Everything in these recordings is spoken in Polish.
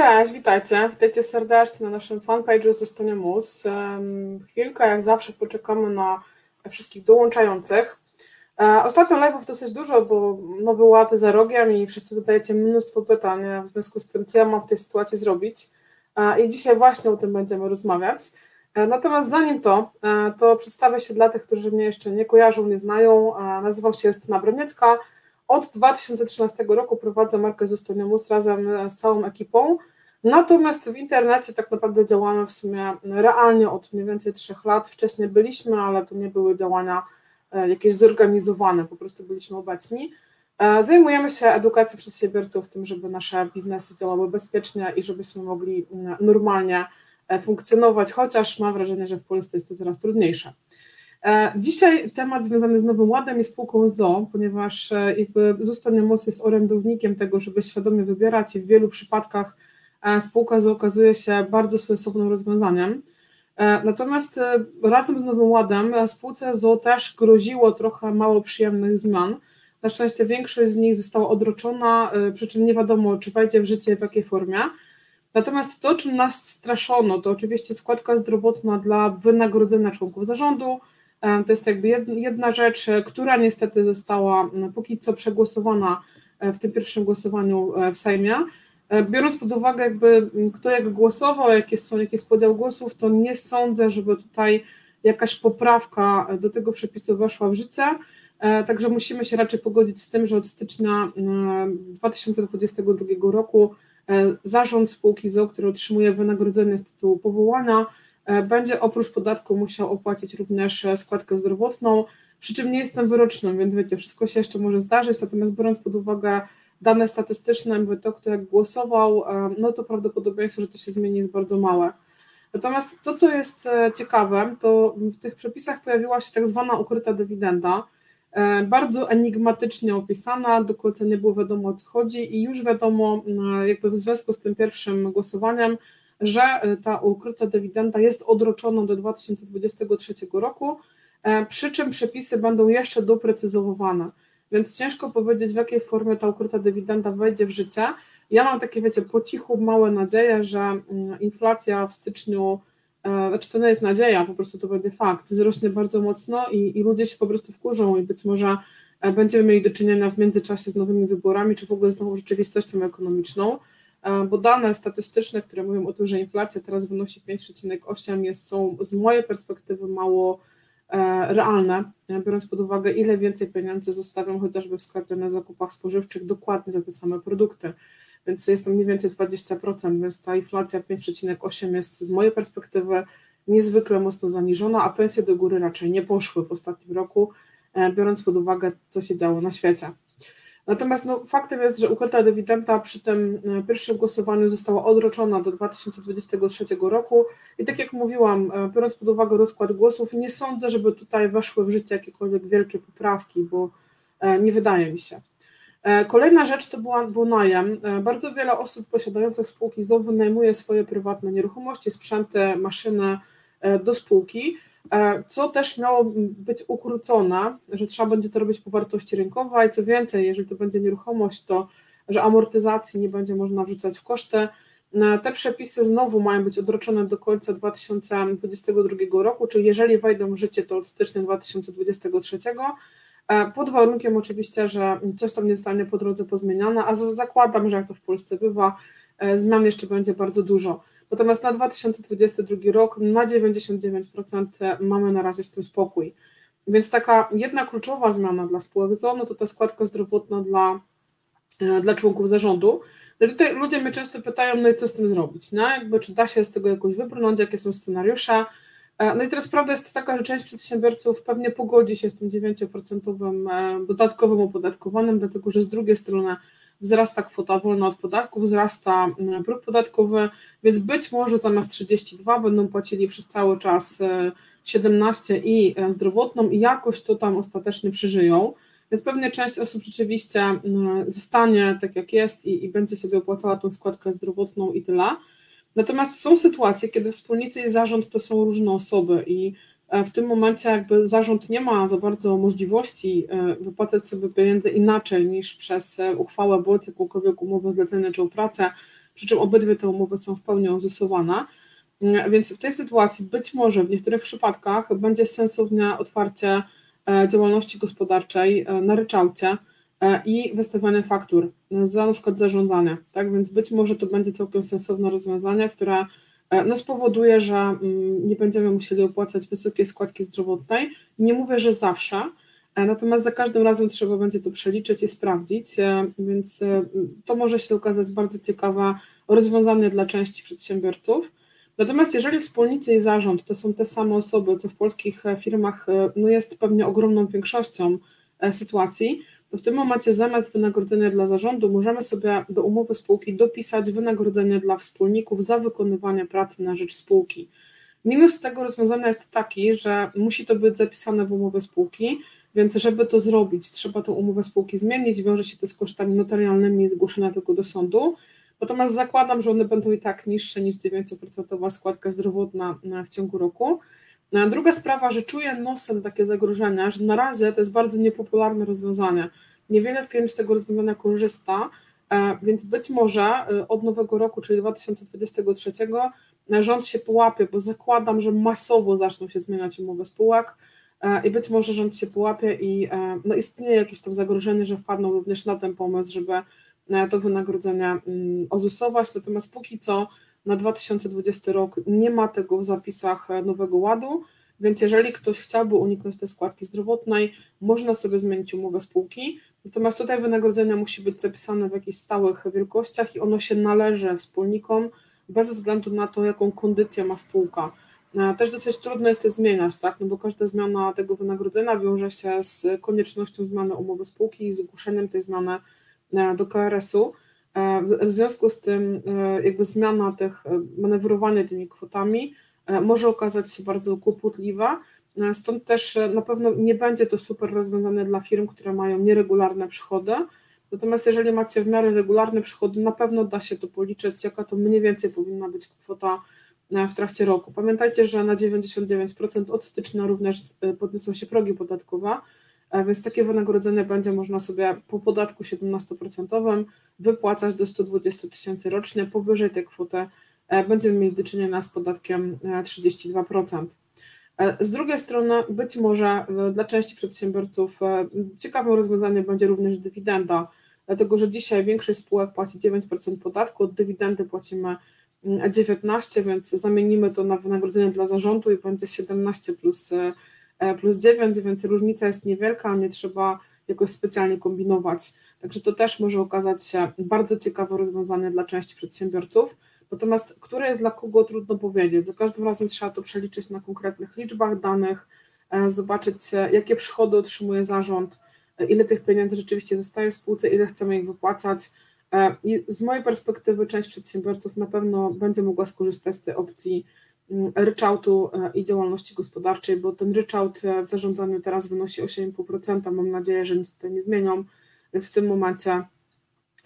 Cześć, witajcie. Witajcie serdecznie na naszym fanpage'u Zostanie Mus. Chwilkę, jak zawsze, poczekamy na wszystkich dołączających. E, ostatnio live'ów dosyć dużo, bo nowy ład za rogiem i wszyscy zadajecie mnóstwo pytań w związku z tym, co ja mam w tej sytuacji zrobić. E, I dzisiaj właśnie o tym będziemy rozmawiać. E, natomiast zanim to, to przedstawię się dla tych, którzy mnie jeszcze nie kojarzą, nie znają. Nazywam się Justyna Broniecka. Od 2013 roku prowadzę markę Zostaniamus razem z całą ekipą. Natomiast w internecie tak naprawdę działamy w sumie realnie od mniej więcej trzech lat. Wcześniej byliśmy, ale to nie były działania e, jakieś zorganizowane, po prostu byliśmy obecni. E, zajmujemy się edukacją przedsiębiorców, tym, żeby nasze biznesy działały bezpiecznie i żebyśmy mogli mm, normalnie e, funkcjonować, chociaż mam wrażenie, że w Polsce jest to coraz trudniejsze. Dzisiaj temat związany z Nowym Ładem i spółką ZO, ponieważ jakby Zostanie Most jest orędownikiem tego, żeby świadomie wybierać i w wielu przypadkach spółka okazuje się bardzo sensownym rozwiązaniem. E, natomiast e, razem z Nowym Ładem e, spółce ZO też groziło trochę mało przyjemnych zmian. Na szczęście większość z nich została odroczona, przy czym nie wiadomo, czy wejdzie w życie w jakiej formie. Natomiast to, czym nas straszono, to oczywiście składka zdrowotna dla wynagrodzenia członków zarządu. To jest jakby jedna rzecz, która niestety została póki co przegłosowana w tym pierwszym głosowaniu w Sejmie. E, biorąc pod uwagę, jakby kto jak głosował, jakie są, jaki jest podział głosów, to nie sądzę, żeby tutaj jakaś poprawka do tego przepisu weszła w życie. E, także musimy się raczej pogodzić z tym, że od stycznia 2022 e, roku zarząd spółki ZO, który otrzymuje wynagrodzenie z tytułu powołania, będzie oprócz podatku musiał opłacić również składkę zdrowotną, przy czym nie jestem wyrocznym, więc wiecie, wszystko się jeszcze może zdarzyć, natomiast biorąc pod uwagę dane statystyczne, jakby to, kto jak głosował, e, no to prawdopodobieństwo, że to się zmieni jest bardzo małe. Natomiast to, co jest e, ciekawe, to w tych przepisach pojawiła się tak zwana ukryta dywidenda, e, bardzo enigmatycznie opisana, do końca nie było wiadomo o co chodzi i już wiadomo, jakby w związku z tym pierwszym głosowaniem, że ta ukryta dywidenda jest odroczona do 2023 roku, przy czym przepisy będą jeszcze doprecyzowane więc ciężko powiedzieć, w jakiej formie ta ukryta dywidenda wejdzie w życie. Ja mam takie, wiecie, po cichu małe nadzieje, że mm, inflacja w styczniu, e, znaczy to nie jest nadzieja, po prostu to będzie fakt, wzrośnie bardzo mocno i, i ludzie się po prostu wkurzą i być może e, będziemy mieli do czynienia w międzyczasie z nowymi wyborami, czy w ogóle z nową rzeczywistością ekonomiczną, e, bo dane statystyczne, które mówią o tym, że inflacja teraz wynosi 5,8 jest, są z mojej perspektywy mało E, realne, biorąc pod uwagę, ile więcej pieniędzy zostawiam chociażby w sklepie na zakupach spożywczych dokładnie za te same produkty. Więc jest to mniej więcej 20%, więc ta inflacja 5,8 jest z mojej perspektywy niezwykle mocno zaniżona, a pensje do góry raczej nie poszły w ostatnim roku, e, biorąc pod uwagę, co się działo na świecie. Natomiast no, faktem jest, że ukryta dywidenda przy tym e, pierwszym głosowaniu została odroczona do 2023 roku i tak jak mówiłam, e, biorąc pod uwagę rozkład głosów, nie sądzę, żeby tutaj weszły w życie jakiekolwiek wielkie poprawki, bo e, nie wydaje mi się. Kolejna rzecz to była, był najem. Bardzo wiele osób posiadających spółki ZOW wynajmuje swoje prywatne nieruchomości, sprzęty, maszyny do spółki co też miało być ukrócone, że trzeba będzie to robić po wartości rynkowej, co więcej, jeżeli to będzie nieruchomość, to że amortyzacji nie będzie można wrzucać w koszty. E, te przepisy znowu mają być odroczone do końca 2022 roku, czyli jeżeli wejdą w życie, to od stycznia 2023, e, pod warunkiem oczywiście, że coś tam nie zostanie po drodze pozmieniane, a zakładam, że jak to w Polsce bywa, zmian jeszcze będzie bardzo dużo. Natomiast na 2022 rok na 99% mamy na razie z tym spokój. Więc taka jedna kluczowa zmiana dla spółek ZO, to ta składka zdrowotna dla, e, dla członków zarządu. No tutaj ludzie mnie często pytają, no i co z tym zrobić, no? Jakby, czy da się z tego jakoś wybrnąć, jakie są scenariusze. E, no i teraz prawda jest taka, że część przedsiębiorców pewnie pogodzi się z tym 9% e, dodatkowym opodatkowanym, dlatego że z drugiej strony wzrasta kwota wolna od podatku, wzrasta próg podatkowy, więc być może zamiast 32 będą płacili przez cały czas 17 e, i e, zdrowotną i jakoś to tam ostatecznie przeżyją. Więc pewnie część osób rzeczywiście mm, zostanie tak jak jest i, i będzie sobie opłacała tą składkę zdrowotną i tyle. Natomiast są sytuacje, kiedy wspólnicy i zarząd to są różne osoby i w tym momencie jakby zarząd nie ma za bardzo możliwości e, wypłacać sobie pieniędzy inaczej niż przez e, uchwałę bądź jakąkolwiek umowę zlecenia czy o pracę, przy czym obydwie te umowy są w pełni ozusowane. Więc w tej sytuacji być może w niektórych przypadkach będzie sensowne otwarcie działalności gospodarczej na ryczałcie i wystawianie faktur za na przykład zarządzanie. Tak więc być może to będzie całkiem sensowne rozwiązanie, które E, no spowoduje, że mm, nie będziemy musieli opłacać wysokiej składki zdrowotnej. Nie mówię, że zawsze, e, natomiast za każdym razem trzeba będzie to przeliczyć i sprawdzić, e, więc to może się okazać bardzo ciekawe rozwiązanie dla części przedsiębiorców. Natomiast jeżeli wspólnicy i zarząd to są te same osoby, co w polskich firmach no jest pewnie ogromną większością sytuacji, to w tym momencie zamiast wynagrodzenia dla zarządu możemy sobie do umowy spółki dopisać wynagrodzenie dla wspólników za wykonywanie pracy na rzecz spółki. Minus tego rozwiązania jest taki, że musi to być zapisane w umowie spółki, więc żeby to zrobić, trzeba tą umowę spółki zmienić, wiąże się to z kosztami notarialnymi zgłoszenia tego do sądu. Natomiast zakładam, że one będą i tak niższe niż 9% składka zdrowotna w ciągu roku. No, druga sprawa, że czuję nosem takie zagrożenia, że na razie to jest bardzo niepopularne rozwiązanie. Niewiele firm z tego rozwiązania korzysta, e, więc być może e, od nowego roku, czyli 2023, e, rząd się połapie, bo zakładam, że masowo zaczną się zmieniać umowy spółek i być może rząd się połapie i no, istnieje jakieś tam zagrożenie, że wpadną również na ten pomysł, żeby to wynagrodzenie mm, ozusować, natomiast póki co na 2020 rok nie ma tego w zapisach Nowego Ładu, więc jeżeli ktoś chciałby uniknąć tej składki zdrowotnej, można sobie zmienić umowę spółki, natomiast tutaj wynagrodzenie musi być zapisane w jakichś stałych wielkościach i ono się należy wspólnikom bez względu na to, jaką kondycję ma spółka. E, też dosyć trudno jest to zmieniać, tak? no bo każda zmiana tego wynagrodzenia wiąże się z koniecznością zmiany umowy spółki i zgłoszeniem tej zmiany e, do KRS-u. E, w związku z tym e, jakby zmiana tych, e, manewrowanie tymi kwotami może okazać się bardzo kłopotliwa, stąd też na pewno nie będzie to super rozwiązane dla firm, które mają nieregularne przychody, natomiast jeżeli macie w miarę regularne przychody, na pewno da się to policzyć, jaka to mniej więcej powinna być kwota w trakcie roku. Pamiętajcie, że na 99% od stycznia również podniosą się progi podatkowe, więc takie wynagrodzenie będzie można sobie po podatku 17% wypłacać do 120 tysięcy rocznie. Powyżej tej kwoty e, będziemy mieli do czynienia z podatkiem 32%. E, e, z drugiej strony, być może dla części przedsiębiorców ciekawym rozwiązaniem będzie również dywidenda, dlatego że dzisiaj większość spółek płaci 9% podatku, od dywidendy płacimy 19, mm, więc zamienimy to na wynagrodzenie dla zarządu i będzie 17 plus plus 9, więc różnica jest niewielka, nie trzeba jakoś specjalnie kombinować. Także to też może okazać się bardzo ciekawe rozwiązanie dla części przedsiębiorców. Natomiast które jest dla kogo trudno powiedzieć. Za każdym razem trzeba to przeliczyć na konkretnych liczbach danych, e, zobaczyć jakie przychody otrzymuje zarząd, e, ile tych pieniędzy rzeczywiście zostaje w spółce, ile chcemy ich wypłacać. I z mojej perspektywy część przedsiębiorców na pewno będzie mogła skorzystać z tej opcji ryczałtu e, i działalności gospodarczej, bo ten ryczałt e, w zarządzaniu teraz wynosi 8,5%. Mam nadzieję, że nic tutaj nie zmienią, więc w tym momencie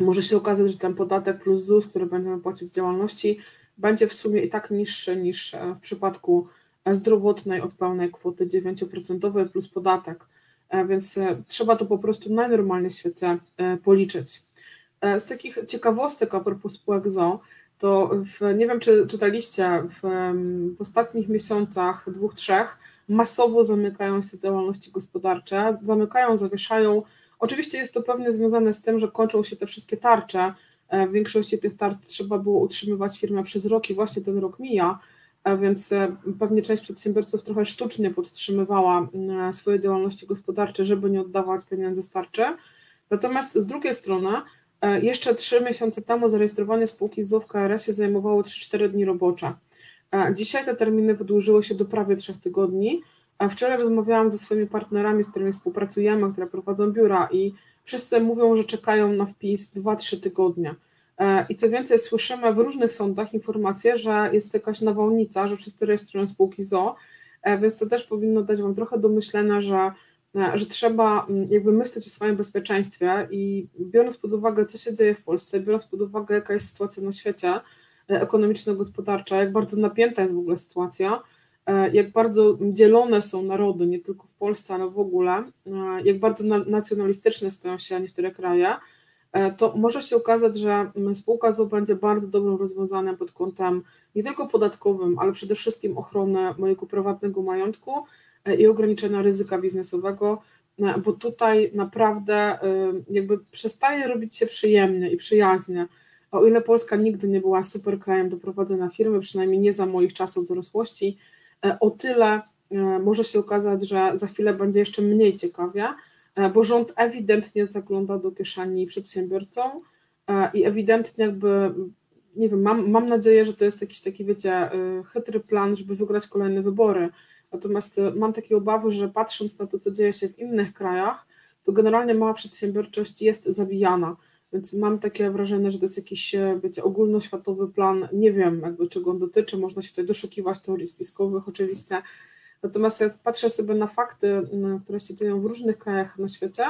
może się okazać, że ten podatek plus ZUS, który będziemy płacić z działalności, będzie w sumie i tak niższy niż e, w przypadku zdrowotnej od pełnej kwoty 9% plus podatek. Więc trzeba to po prostu najnormalniej w świecie policzyć. Z takich ciekawostek a propos spółek ZO, to w, nie wiem, czy czytaliście, w, w ostatnich miesiącach, dwóch, trzech, masowo zamykają się działalności gospodarcze, zamykają, zawieszają. Oczywiście jest to pewnie związane z tym, że kończą się te wszystkie tarcze. E, w większości tych tarcz trzeba było utrzymywać firmę przez rok i właśnie ten rok mija, e, więc e, pewnie część przedsiębiorców trochę sztucznie podtrzymywała swoje działalności gospodarcze, żeby nie oddawać pieniędzy z tarczy. Natomiast z drugiej strony jeszcze trzy miesiące temu zarejestrowanie spółki z w KRS zajmowało 3-4 dni robocze. E, dzisiaj te terminy wydłużyły się do prawie 3 tygodni. Wczoraj rozmawiałam ze swoimi partnerami, z którymi współpracujemy, które prowadzą biura i wszyscy mówią, że czekają na wpis 2-3 tygodnie. E, I co więcej, słyszymy w różnych sądach informacje, że jest jakaś nawałnica, że wszyscy rejestrują spółki ZO, więc to też powinno dać Wam trochę do myślenia, że E, że trzeba mm, jakby myśleć o swoim bezpieczeństwie i biorąc pod uwagę, co się dzieje w Polsce, biorąc pod uwagę, jaka jest sytuacja na świecie e, ekonomiczno-gospodarcza, jak bardzo napięta jest w ogóle sytuacja, e, jak bardzo dzielone są narody, nie tylko w Polsce, ale w ogóle, jak bardzo nacjonalistyczne stają się niektóre kraje, to może się okazać, że spółka ZO będzie bardzo dobrym rozwiązaniem pod kątem nie tylko podatkowym, ale przede wszystkim ochrony mojego prywatnego majątku i ograniczenia ryzyka biznesowego, bo tutaj naprawdę jakby przestaje robić się przyjemnie i przyjaznie. O ile Polska nigdy nie była super krajem do prowadzenia firmy, przynajmniej nie za moich czasów dorosłości, o tyle może się okazać, że za chwilę będzie jeszcze mniej ciekawie, bo rząd ewidentnie zagląda do kieszeni przedsiębiorcom i ewidentnie jakby, nie wiem, mam, mam nadzieję, że to jest jakiś taki, wiecie, chytry plan, żeby wygrać kolejne wybory, Natomiast e, mam takie obawy, że patrząc na to, co dzieje się w innych krajach, to generalnie mała przedsiębiorczość jest zabijana. Więc mam takie wrażenie, że to jest jakiś e, wiecie, ogólnoświatowy plan. Nie wiem, jakby czego on dotyczy. Można się tutaj doszukiwać teorii spiskowych, oczywiście. Natomiast ja patrzę sobie na fakty, które się dzieją w różnych krajach na świecie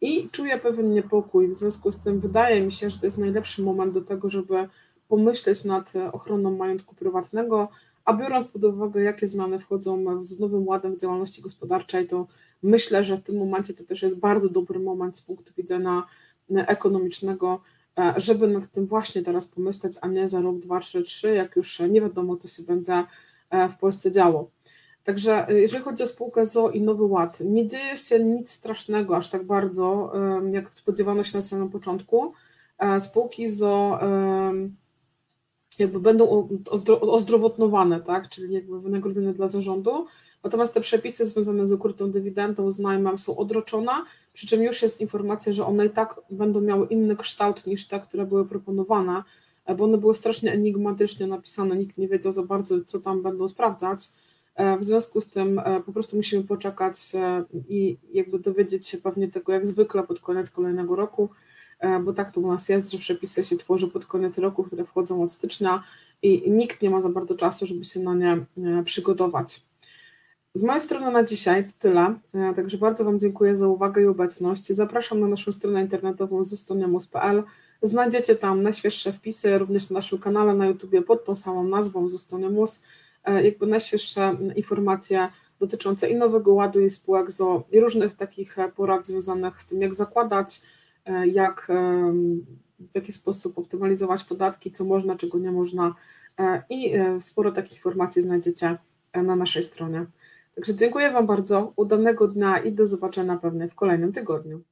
i czuję pewien niepokój. W związku z tym wydaje mi się, że to jest najlepszy moment do tego, żeby pomyśleć nad e, ochroną majątku prywatnego, a biorąc pod uwagę, jakie zmiany wchodzą z nowym ładem w działalności gospodarczej, to myślę, że w tym momencie to też jest bardzo dobry moment z punktu widzenia e, ekonomicznego, e, żeby nad tym właśnie teraz pomyśleć, a nie za rok, dwa, trzy, trzy, jak już nie wiadomo, co się będzie e, w Polsce działo. Także jeżeli chodzi o spółkę ZO i Nowy Ład, nie dzieje się nic strasznego aż tak bardzo, jak spodziewano się na samym początku. Spółki ZO jakby będą ozdrowotnowane, tak, czyli jakby wynagrodzone dla zarządu, natomiast te przepisy związane z ukrytą dywidendą, z najmem są odroczone, przy czym już jest informacja, że one i tak będą miały inny kształt niż te, które były proponowane, bo one były strasznie enigmatycznie napisane, nikt nie wiedział za bardzo, co tam będą sprawdzać, w związku z tym e, po prostu musimy poczekać e, i jakby dowiedzieć się pewnie tego jak zwykle pod koniec kolejnego roku, E, bo tak to u nas jest, że przepisy się tworzy pod koniec roku, które wchodzą od stycznia i nikt nie ma za bardzo czasu, żeby się na nie e, przygotować. Z mojej strony na dzisiaj to tyle, e, także bardzo Wam dziękuję za uwagę i obecność. Zapraszam na naszą stronę internetową zostaniamus.pl. Znajdziecie tam najświeższe wpisy, również na naszym kanale na YouTubie pod tą samą nazwą Zostaniamus, jakby najświeższe informacje dotyczące i nowego ładu i spółek ZO i różnych takich porad związanych z tym, jak zakładać, E, jak, w jaki sposób optymalizować podatki, co można, czego nie można e, i e, sporo takich informacji znajdziecie na naszej stronie. Także dziękuję Wam bardzo, udanego dnia i do zobaczenia pewnie w kolejnym tygodniu.